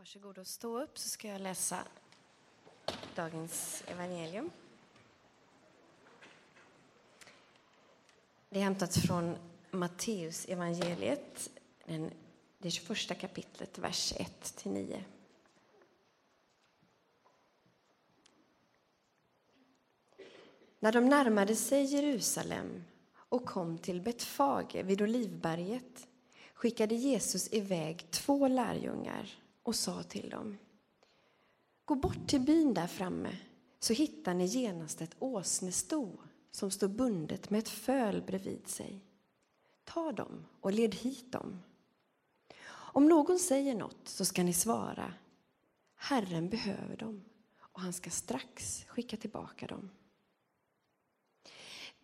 Varsågod och stå upp så ska jag läsa dagens evangelium. Det är hämtat från Matteus evangeliet, det 21 kapitlet, vers 1-9. När de närmade sig Jerusalem och kom till Betfage vid Olivberget skickade Jesus iväg två lärjungar och sa till dem Gå bort till byn där framme så hittar ni genast ett åsnesto som står bundet med ett föl bredvid sig. Ta dem och led hit dem. Om någon säger något så ska ni svara Herren behöver dem och han ska strax skicka tillbaka dem.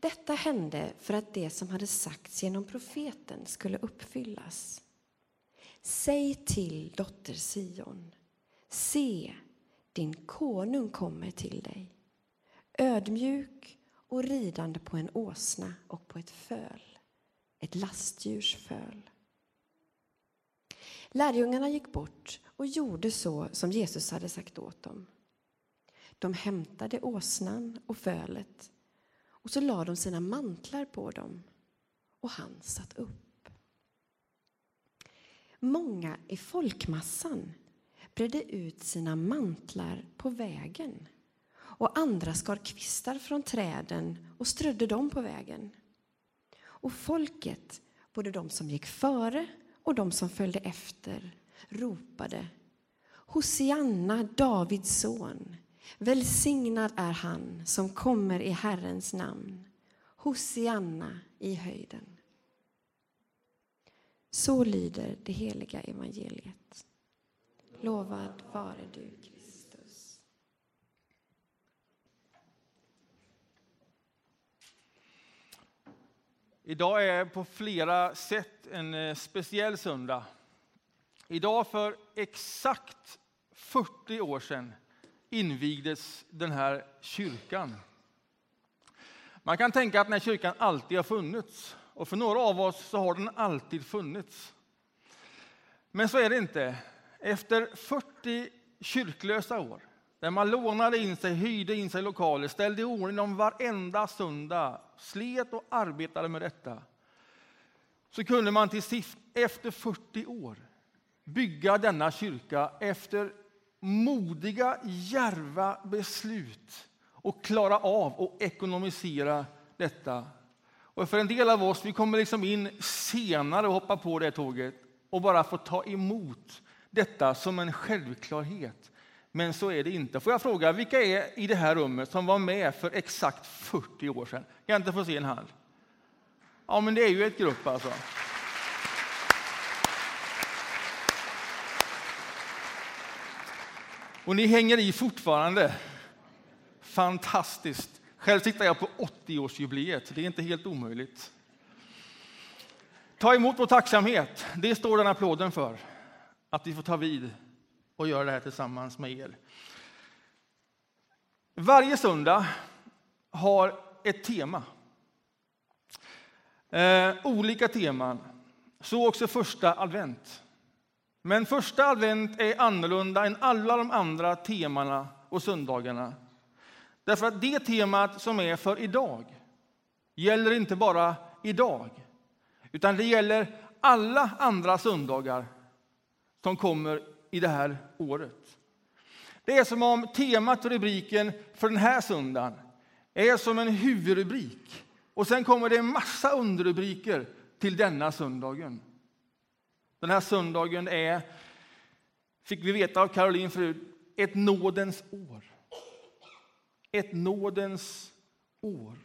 Detta hände för att det som hade sagts genom profeten skulle uppfyllas. Säg till dotter Sion, se, din konung kommer till dig, ödmjuk och ridande på en åsna och på ett föl, ett lastdjurs föl. Lärjungarna gick bort och gjorde så som Jesus hade sagt åt dem. De hämtade åsnan och fölet och så lade de sina mantlar på dem och han satt upp. Många i folkmassan bredde ut sina mantlar på vägen och andra skar kvistar från träden och strödde dem på vägen. Och folket, både de som gick före och de som följde efter, ropade Hosianna, Davids son. Välsignad är han som kommer i Herrens namn. Hosianna i höjden. Så lyder det heliga evangeliet. Lovad vare du, Kristus. Idag är på flera sätt en eh, speciell söndag. Idag för exakt 40 år sedan invigdes den här kyrkan. Man kan tänka att den här kyrkan alltid har funnits. Och för några av oss så har den alltid funnits. Men så är det inte. Efter 40 kyrklösa år, där man lånade in sig, hyrde in sig lokaler, ställde i ordning dem varenda söndag, slet och arbetade med detta, så kunde man till sist, efter 40 år, bygga denna kyrka efter modiga, järva beslut och klara av att ekonomisera detta och för en del av oss, vi kommer liksom in senare och hoppar på det tåget och bara får ta emot detta som en självklarhet. Men så är det inte. Får jag fråga, vilka är i det här rummet som var med för exakt 40 år sedan? Kan jag inte få se en hand? Ja, men det är ju ett grupp alltså. Och ni hänger i fortfarande. Fantastiskt. Själv siktar jag på 80-årsjubileet. Det är inte helt omöjligt. Ta emot vår tacksamhet. Det står den applåden för. Att vi får ta vid och göra det här tillsammans med er. Varje söndag har ett tema. Eh, olika teman. Så också första advent. Men första advent är annorlunda än alla de andra temana och söndagarna. Därför att det temat som är för idag gäller inte bara idag, utan det gäller alla andra söndagar som kommer i det här året. Det är som om temat och rubriken för den här söndagen är som en huvudrubrik. Och sen kommer det en massa underrubriker till denna söndagen. Den här söndagen är, fick vi veta av Caroline förut, ett nådens år ett nådens år.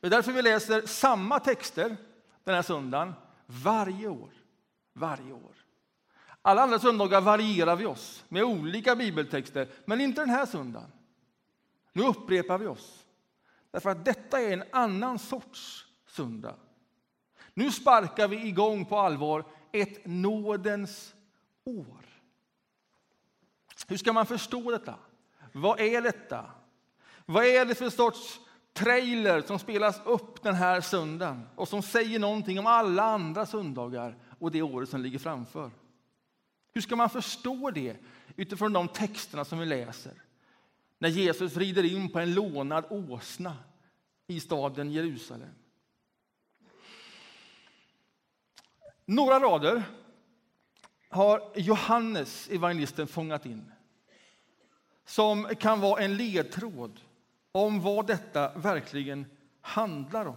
Det är därför vi läser samma texter den här söndagen varje år. Varje år. Alla andra söndagar varierar vi oss med olika bibeltexter, men inte den här söndagen. Nu upprepar vi oss, därför att detta är en annan sorts söndag. Nu sparkar vi igång på allvar ett nådens år. Hur ska man förstå detta? Vad är detta? Vad är det för sorts trailer som spelas upp den här söndagen och som säger någonting om alla andra söndagar och det året som ligger framför? Hur ska man förstå det utifrån de texterna som vi läser? När Jesus rider in på en lånad åsna i staden Jerusalem. Några rader har Johannes, evangelisten, fångat in som kan vara en ledtråd om vad detta verkligen handlar om.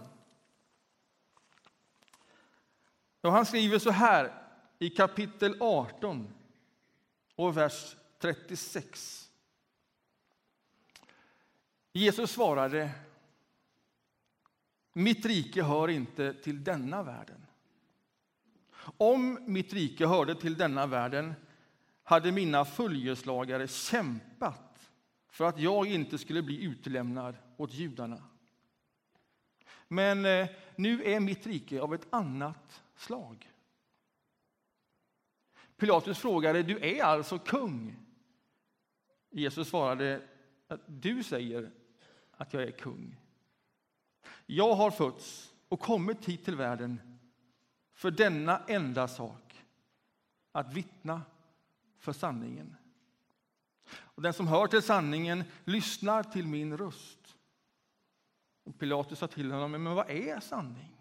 Och han skriver så här i kapitel 18 och vers 36. Jesus svarade Mitt rike hör inte till denna världen. Om mitt rike hörde till denna världen hade mina följeslagare kämpat för att jag inte skulle bli utlämnad åt judarna. Men eh, nu är mitt rike av ett annat slag. Pilatus frågade, du är alltså kung? Jesus svarade, du säger att jag är kung. Jag har fötts och kommit hit till världen för denna enda sak, att vittna för sanningen. Och den som hör till sanningen lyssnar till min röst. Och Pilatus sa till honom, men vad är sanning?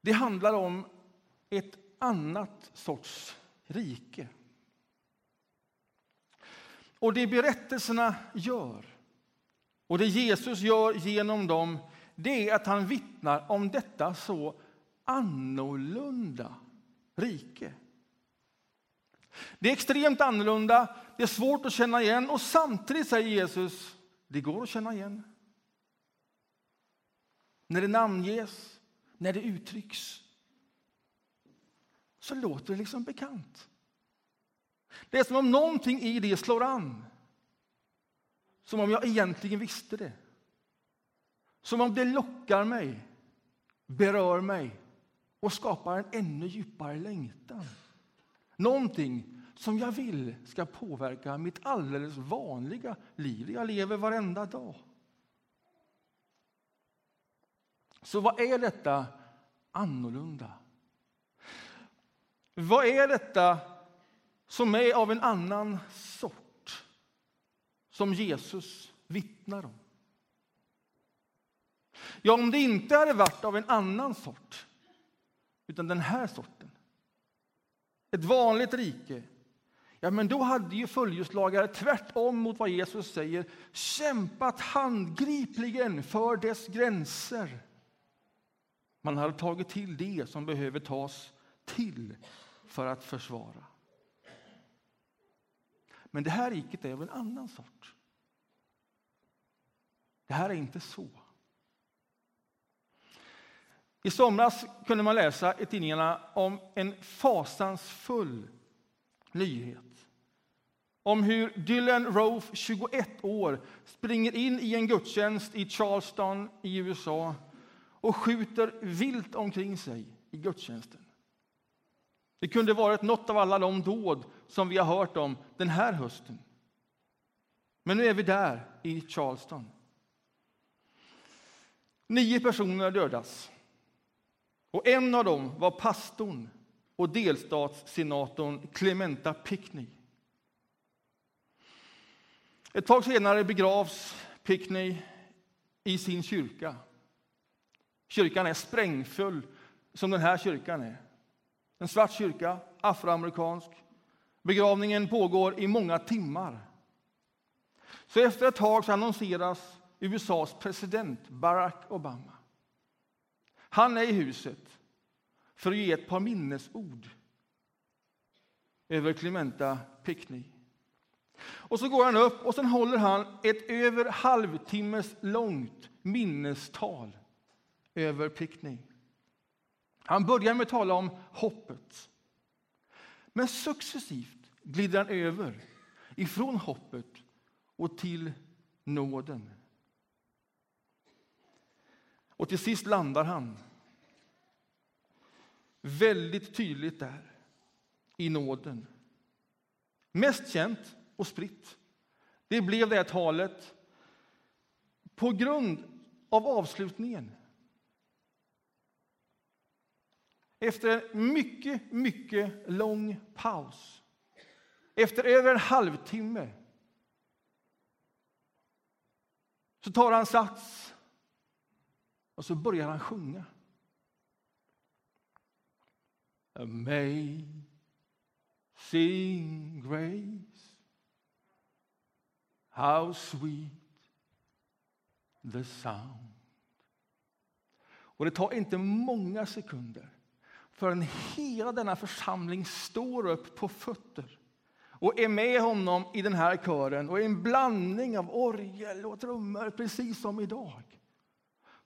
Det handlar om ett annat sorts rike. Och det berättelserna gör, och det Jesus gör genom dem, det är att han vittnar om detta så annorlunda rike. Det är extremt annorlunda, det är svårt att känna igen och samtidigt säger Jesus, det går att känna igen. När det namnges, när det uttrycks, så låter det liksom bekant. Det är som om någonting i det slår an. Som om jag egentligen visste det. Som om det lockar mig, berör mig och skapar en ännu djupare längtan. Någonting som jag vill ska påverka mitt alldeles vanliga liv. Jag lever varenda dag. Så vad är detta annorlunda? Vad är detta som är av en annan sort som Jesus vittnar om? Ja, om det inte hade varit av en annan sort, utan den här sorten, ett vanligt rike, ja, men då hade ju följeslagare tvärtom mot vad Jesus säger kämpat handgripligen för dess gränser. Man hade tagit till det som behöver tas till för att försvara. Men det här riket är av en annan sort. Det här är inte så. I somras kunde man läsa i tidningarna om en fasansfull nyhet. Om hur Dylan Roof, 21 år, springer in i en gudstjänst i Charleston i USA och skjuter vilt omkring sig i gudstjänsten. Det kunde varit något av alla de dåd som vi har hört om den här hösten. Men nu är vi där, i Charleston. Nio personer dödas. Och en av dem var pastorn och delstatssenatorn Clementa Pickney. Ett tag senare begravs Pickney i sin kyrka. Kyrkan är sprängfull, som den här kyrkan är. En svart kyrka, afroamerikansk. Begravningen pågår i många timmar. Så efter ett tag så annonseras USAs president Barack Obama. Han är i huset för att ge ett par minnesord över Clementa Pickney. Och så går han upp och sen håller han ett över halvtimmes långt minnestal över Pickney. Han börjar med att tala om hoppet. Men successivt glider han över ifrån hoppet och till nåden. Och till sist landar han väldigt tydligt där, i nåden. Mest känt och spritt. Det blev det här talet på grund av avslutningen. efter en mycket, mycket lång paus, efter över en halvtimme, så tar han sats och så börjar han sjunga. Amazing grace, how sweet the sound. Och det tar inte många sekunder förrän hela denna församling står upp på fötter och är med honom i den här kören och i en blandning av orgel och trummor, precis som idag.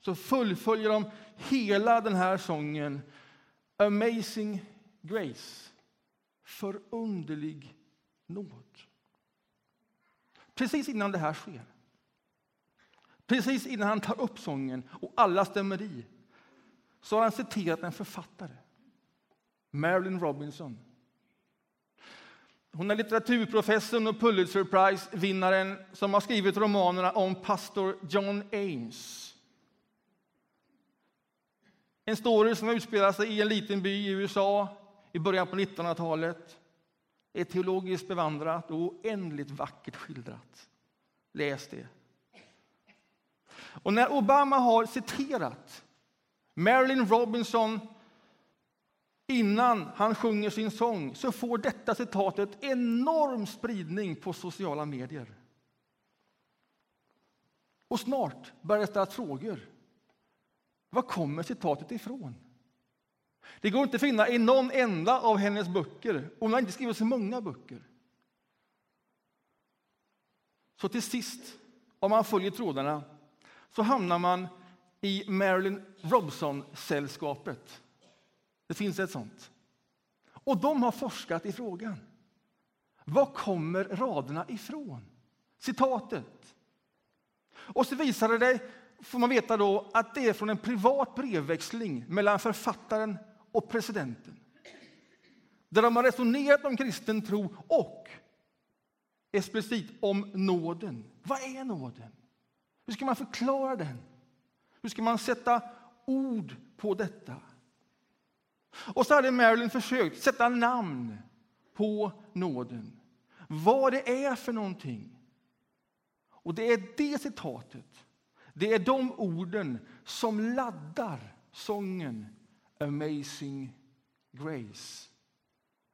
Så fullföljer de hela den här sången Amazing Grace, förunderlig nåd. Precis innan det här sker, precis innan han tar upp sången och alla stämmer i, så har han citerat en författare, Marilyn Robinson. Hon är litteraturprofessorn och Pulitzer Prize-vinnaren som har skrivit romanerna om pastor John Ames. En story som utspelar sig i en liten by i USA i början på 1900-talet. Är teologiskt bevandrat och oändligt vackert skildrat. Läs det. Och när Obama har citerat Marilyn Robinson innan han sjunger sin sång så får detta citatet enorm spridning på sociala medier. Och snart börjar det ställas frågor. Var kommer citatet ifrån? Det går inte att finna i någon enda av hennes böcker. Hon har inte skrivit så många böcker. Så till sist, om man följer trådarna, så hamnar man i Marilyn Robson-sällskapet. Det finns ett sånt. Och de har forskat i frågan. Var kommer raderna ifrån? Citatet. Och så visade det får man veta då att det är från en privat brevväxling mellan författaren och presidenten. Där de har resonerat om kristen tro och explicit om nåden. Vad är nåden? Hur ska man förklara den? Hur ska man sätta ord på detta? Och så hade Marilyn försökt sätta namn på nåden. Vad det är för någonting. Och det är det citatet det är de orden som laddar sången Amazing Grace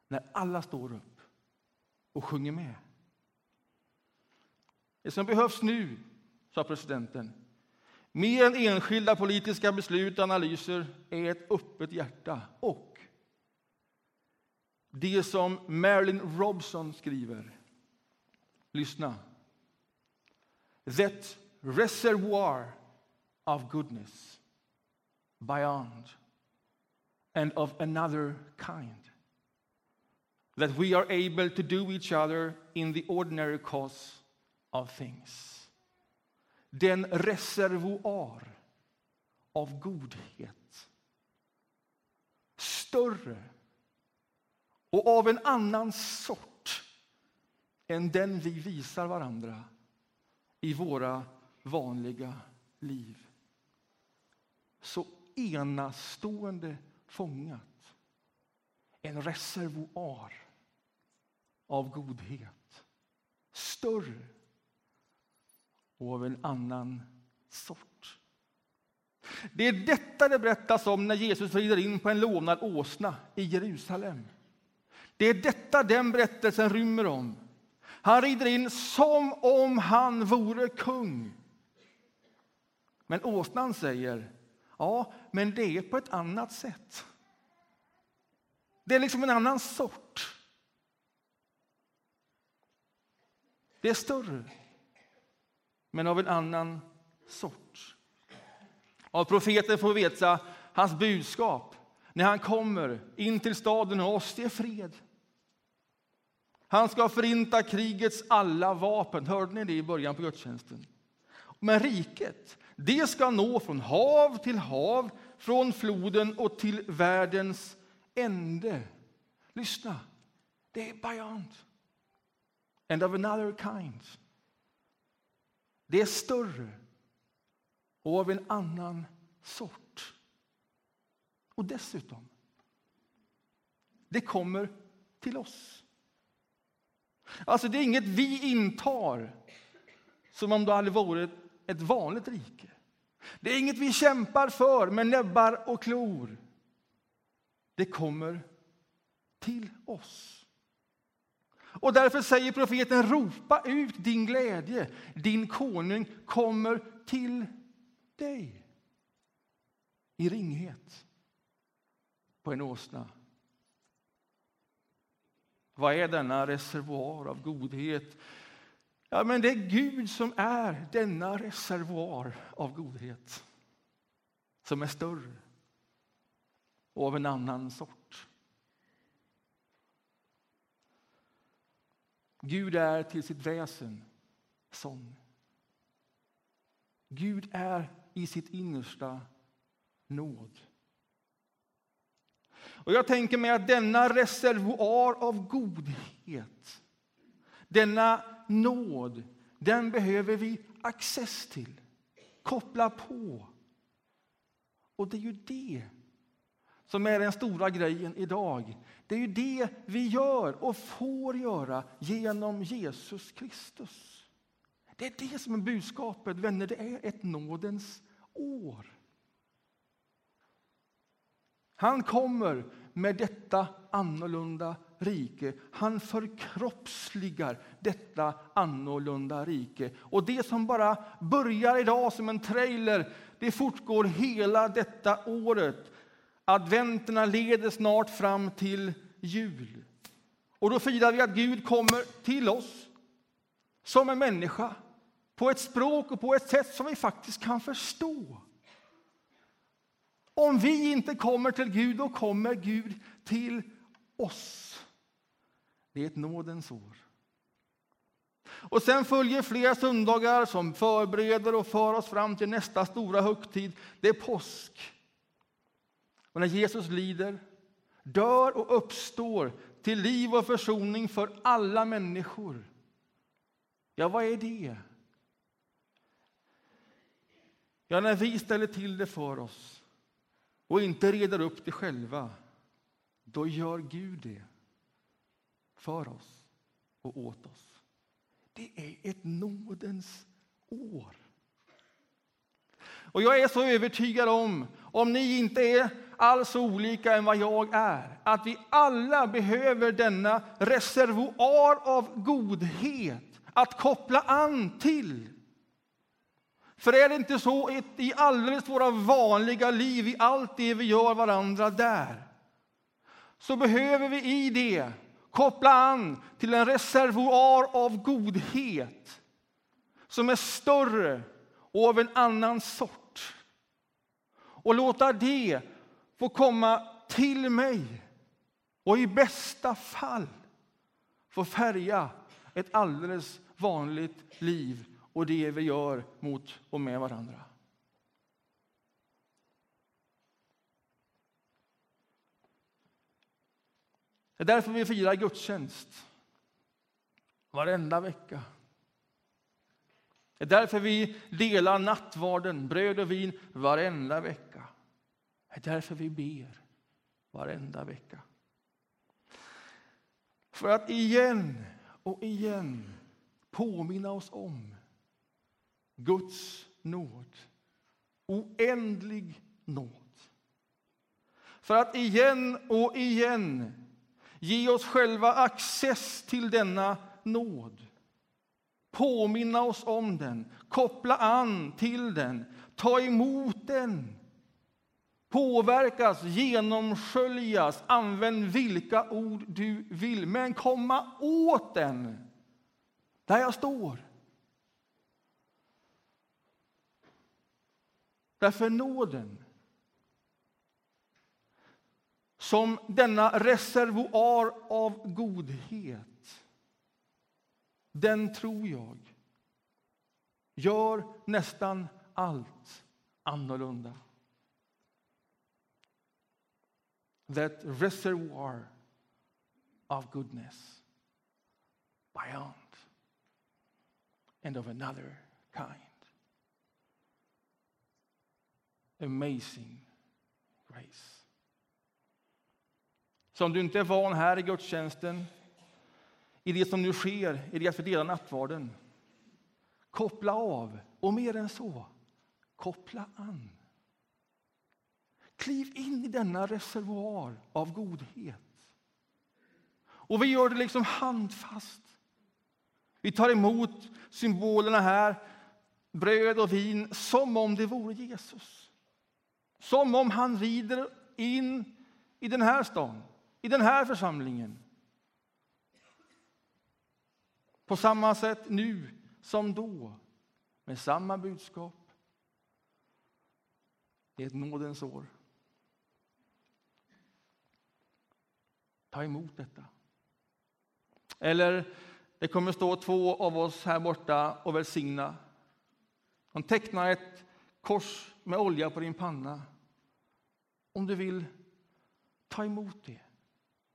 när alla står upp och sjunger med. Det som behövs nu, sa presidenten, mer än enskilda politiska beslut och analyser, är ett öppet hjärta och det som Marilyn Robson skriver. Lyssna. That reservoir of goodness beyond and of another kind. That we are able to do each other in the ordinary course of things. Den reservoar av godhet. Större och av en annan sort än den vi visar varandra i våra vanliga liv. Så enastående fångat. En reservoar av godhet. Större och av en annan sort. Det är detta det berättas om när Jesus rider in på en lånad åsna i Jerusalem. Det är detta den berättelsen rymmer om. Han rider in som om han vore kung. Men åsnan säger, ja, men det är på ett annat sätt. Det är liksom en annan sort. Det är större, men av en annan sort. Av profeten får vi veta hans budskap när han kommer in till staden och oss, det är fred. Han ska förinta krigets alla vapen. Hörde ni det i början på gudstjänsten? Men riket, det ska nå från hav till hav, från floden och till världens ände. Lyssna, det är beyond. And of another kind. Det är större och av en annan sort. Och dessutom, det kommer till oss. Alltså det är inget vi intar som om det hade varit ett vanligt rike. Det är inget vi kämpar för med näbbar och klor. Det kommer till oss. Och därför säger profeten, ropa ut din glädje. Din konung kommer till dig. I ringhet på en åsna. Vad är denna reservoar av godhet? Ja, men det är Gud som är denna reservoar av godhet som är större och av en annan sort. Gud är till sitt väsen sån. Gud är i sitt innersta nåd. Och jag tänker mig att denna reservoar av godhet, denna nåd, den behöver vi access till, koppla på. Och det är ju det som är den stora grejen idag. Det är ju det vi gör och får göra genom Jesus Kristus. Det är det som är budskapet, vänner. Det är ett nådens år. Han kommer med detta annorlunda rike. Han förkroppsligar detta annorlunda rike. Och det som bara börjar idag som en trailer, det fortgår hela detta året. Adventerna leder snart fram till jul. Och då firar vi att Gud kommer till oss som en människa på ett språk och på ett sätt som vi faktiskt kan förstå. Om vi inte kommer till Gud, då kommer Gud till oss. Det är ett nådens år. Och sen följer flera söndagar som förbereder och för oss fram till nästa stora högtid. Det är påsk. Och när Jesus lider, dör och uppstår till liv och försoning för alla människor. Ja, vad är det? Ja, när vi ställer till det för oss och inte reder upp det själva, då gör Gud det för oss och åt oss. Det är ett nådens år. Och jag är så övertygad om, om ni inte är alls olika än vad jag är, att vi alla behöver denna reservoar av godhet att koppla an till. För är det inte så i alldeles våra vanliga liv, i allt det vi gör varandra där, så behöver vi i det koppla an till en reservoar av godhet som är större och av en annan sort. Och låta det få komma till mig och i bästa fall få färga ett alldeles vanligt liv och det vi gör mot och med varandra. Det är därför vi firar gudstjänst varenda vecka. Det är därför vi delar nattvarden, bröd och vin, varenda vecka. Det är därför vi ber varenda vecka. För att igen och igen påminna oss om Guds nåd. Oändlig nåd. För att igen och igen ge oss själva access till denna nåd. Påminna oss om den, koppla an till den, ta emot den. Påverkas, genomsköljas, använd vilka ord du vill, men komma åt den där jag står. Därför nåden som denna reservoar av godhet, den tror jag gör nästan allt annorlunda. That reservoir of goodness beyond and of another kind. Amazing grace. Så om du inte är van här i gudstjänsten, i det som nu sker, i det att vi delar nattvarden, koppla av. Och mer än så, koppla an. Kliv in i denna reservoar av godhet. Och vi gör det liksom handfast. Vi tar emot symbolerna här, bröd och vin, som om det vore Jesus. Som om han rider in i den här stan, i den här församlingen. På samma sätt nu som då, med samma budskap. Det är ett nådens år. Ta emot detta. Eller det kommer stå två av oss här borta och välsigna. De tecknar ett kors med olja på din panna. Om du vill, ta emot det.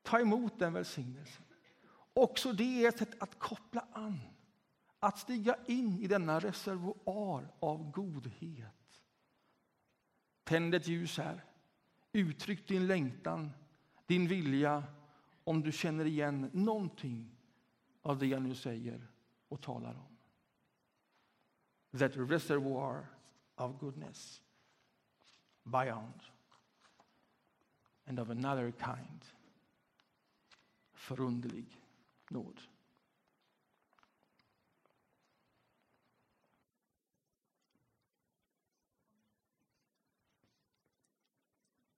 Ta emot den välsignelsen. Också det är ett sätt att koppla an, att stiga in i denna reservoar av godhet. Tänd ett ljus här. Uttryck din längtan, din vilja om du känner igen någonting av det jag nu säger och talar om. That reservoir of goodness, beyond and of another kind. Förunderlig nåd.